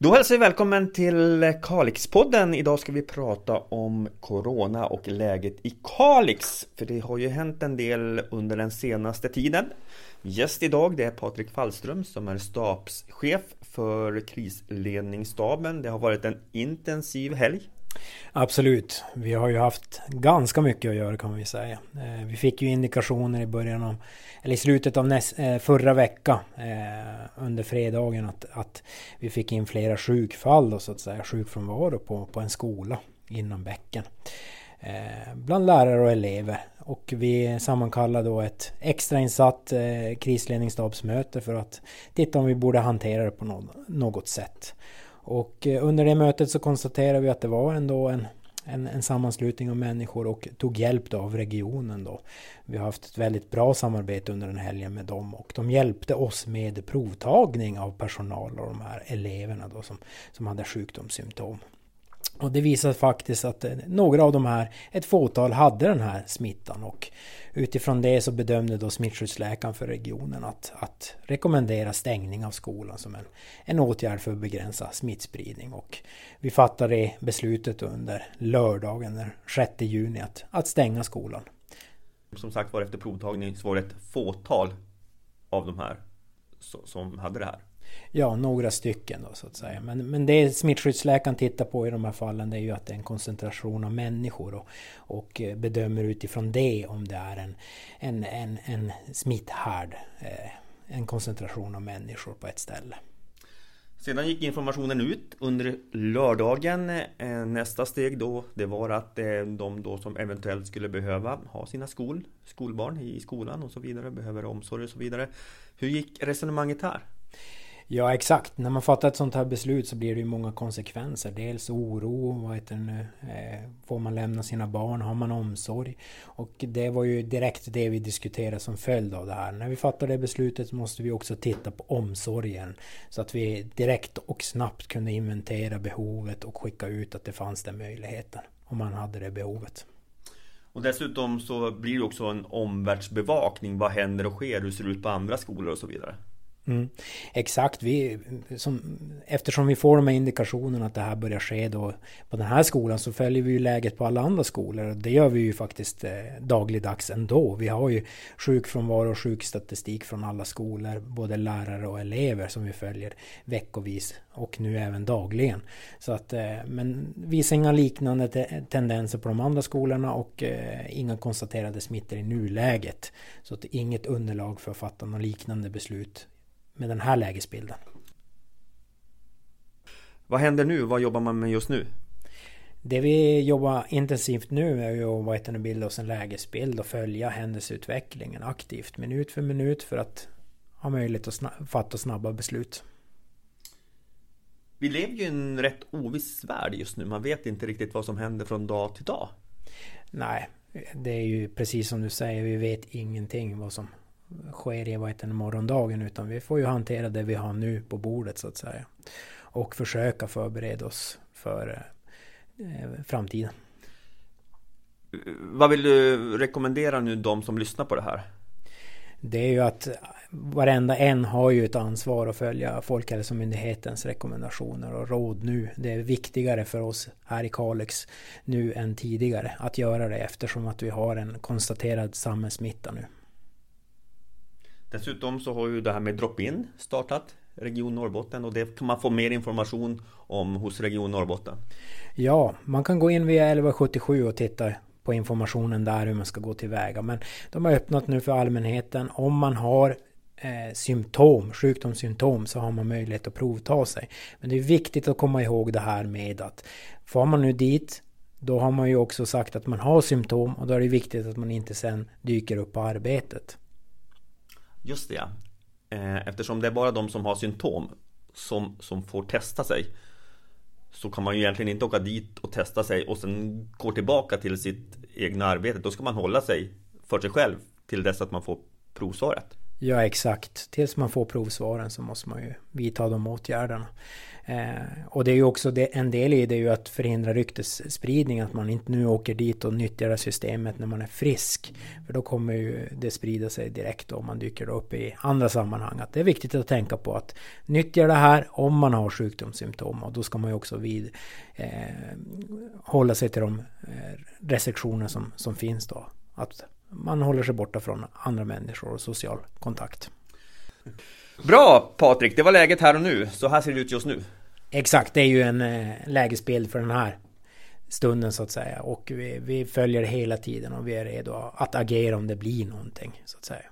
Då hälsar vi välkommen till Kalixpodden. Idag ska vi prata om Corona och läget i Kalix. För det har ju hänt en del under den senaste tiden. Gäst idag det är Patrik Fallström som är stabschef för krisledningsstaben. Det har varit en intensiv helg. Absolut. Vi har ju haft ganska mycket att göra kan vi säga. Eh, vi fick ju indikationer i början av, eller i slutet av näst, eh, förra veckan eh, under fredagen att, att vi fick in flera sjukfall då så att säga, sjukfrånvaro på, på en skola inom bäcken. Bland lärare och elever. Och vi sammankallade då ett extrainsatt krisledningsstabsmöte för att titta om vi borde hantera det på något sätt. Och eh, under det mötet så konstaterade vi att det var ändå en, en, en sammanslutning av människor och tog hjälp av regionen då. Vi har haft ett väldigt bra samarbete under den helgen med dem och de hjälpte oss med provtagning av personal och de här eleverna då som, som hade sjukdomssymptom. Och det visar faktiskt att eh, några av de här, ett fåtal, hade den här smittan och utifrån det så bedömde då smittskyddsläkaren för regionen att, att rekommendera stängning av skolan som en, en åtgärd för att begränsa smittspridning. Och vi fattade beslutet under lördagen den 6 juni att, att stänga skolan. Som sagt var efter provtagning så var det ett fåtal av de här som hade det här. Ja, några stycken då så att säga. Men, men det smittskyddsläkaren tittar på i de här fallen det är ju att det är en koncentration av människor och, och eh, bedömer utifrån det om det är en, en, en, en smitthärd. Eh, en koncentration av människor på ett ställe. Sedan gick informationen ut under lördagen. Eh, nästa steg då det var att de då som eventuellt skulle behöva ha sina skol, skolbarn i skolan och så vidare, behöver omsorg och så vidare. Hur gick resonemanget här? Ja exakt, när man fattar ett sånt här beslut så blir det ju många konsekvenser. Dels oro, vad heter det nu, eh, får man lämna sina barn, har man omsorg? Och det var ju direkt det vi diskuterade som följd av det här. När vi fattar det beslutet måste vi också titta på omsorgen. Så att vi direkt och snabbt kunde inventera behovet och skicka ut att det fanns den möjligheten. Om man hade det behovet. Och dessutom så blir det också en omvärldsbevakning. Vad händer och sker? Hur ser det ut på andra skolor och så vidare? Mm. Exakt, vi, som, eftersom vi får de här indikationerna att det här börjar ske då på den här skolan så följer vi ju läget på alla andra skolor. Det gör vi ju faktiskt eh, dagligdags ändå. Vi har ju sjukfrånvaro och sjukstatistik från alla skolor, både lärare och elever som vi följer veckovis och nu även dagligen. Så att, eh, men visar inga liknande te tendenser på de andra skolorna och eh, inga konstaterade smittor i nuläget. Så att inget underlag för att fatta något liknande beslut med den här lägesbilden. Vad händer nu? Vad jobbar man med just nu? Det vi jobbar intensivt nu är ju att bilda oss en lägesbild och följa händelseutvecklingen aktivt minut för minut för att ha möjlighet att fatta snabba beslut. Vi lever ju i en rätt oviss värld just nu. Man vet inte riktigt vad som händer från dag till dag. Nej, det är ju precis som du säger. Vi vet ingenting vad som sker i vad heter morgondagen utan vi får ju hantera det vi har nu på bordet så att säga. Och försöka förbereda oss för eh, framtiden. Vad vill du rekommendera nu de som lyssnar på det här? Det är ju att varenda en har ju ett ansvar att följa Folkhälsomyndighetens rekommendationer och råd nu. Det är viktigare för oss här i Kalix nu än tidigare att göra det eftersom att vi har en konstaterad samhällssmitta nu. Dessutom så har ju det här med drop-in startat Region Norrbotten och det kan man få mer information om hos Region Norrbotten. Ja, man kan gå in via 1177 och titta på informationen där hur man ska gå tillväga. Men de har öppnat nu för allmänheten. Om man har eh, symptom, sjukdomssymptom så har man möjlighet att provta sig. Men det är viktigt att komma ihåg det här med att får man nu dit då har man ju också sagt att man har symptom och då är det viktigt att man inte sen dyker upp på arbetet. Just det ja. Eh, eftersom det är bara de som har symptom som, som får testa sig Så kan man ju egentligen inte åka dit och testa sig och sen gå tillbaka till sitt egna arbete Då ska man hålla sig för sig själv till dess att man får provsvaret Ja exakt, tills man får provsvaren så måste man ju vidta de åtgärderna Eh, och det är ju också det, en del i det är ju att förhindra ryktesspridning, att man inte nu åker dit och nyttjar det systemet när man är frisk. För då kommer ju det sprida sig direkt om man dyker upp i andra sammanhang. Att det är viktigt att tänka på att nyttja det här om man har sjukdomssymptom och då ska man ju också vid, eh, hålla sig till de eh, restriktioner som, som finns då. Att man håller sig borta från andra människor och social kontakt. Bra Patrik, det var läget här och nu. Så här ser det ut just nu. Exakt, det är ju en eh, lägesbild för den här stunden så att säga. Och vi, vi följer hela tiden och vi är redo att agera om det blir någonting så att säga.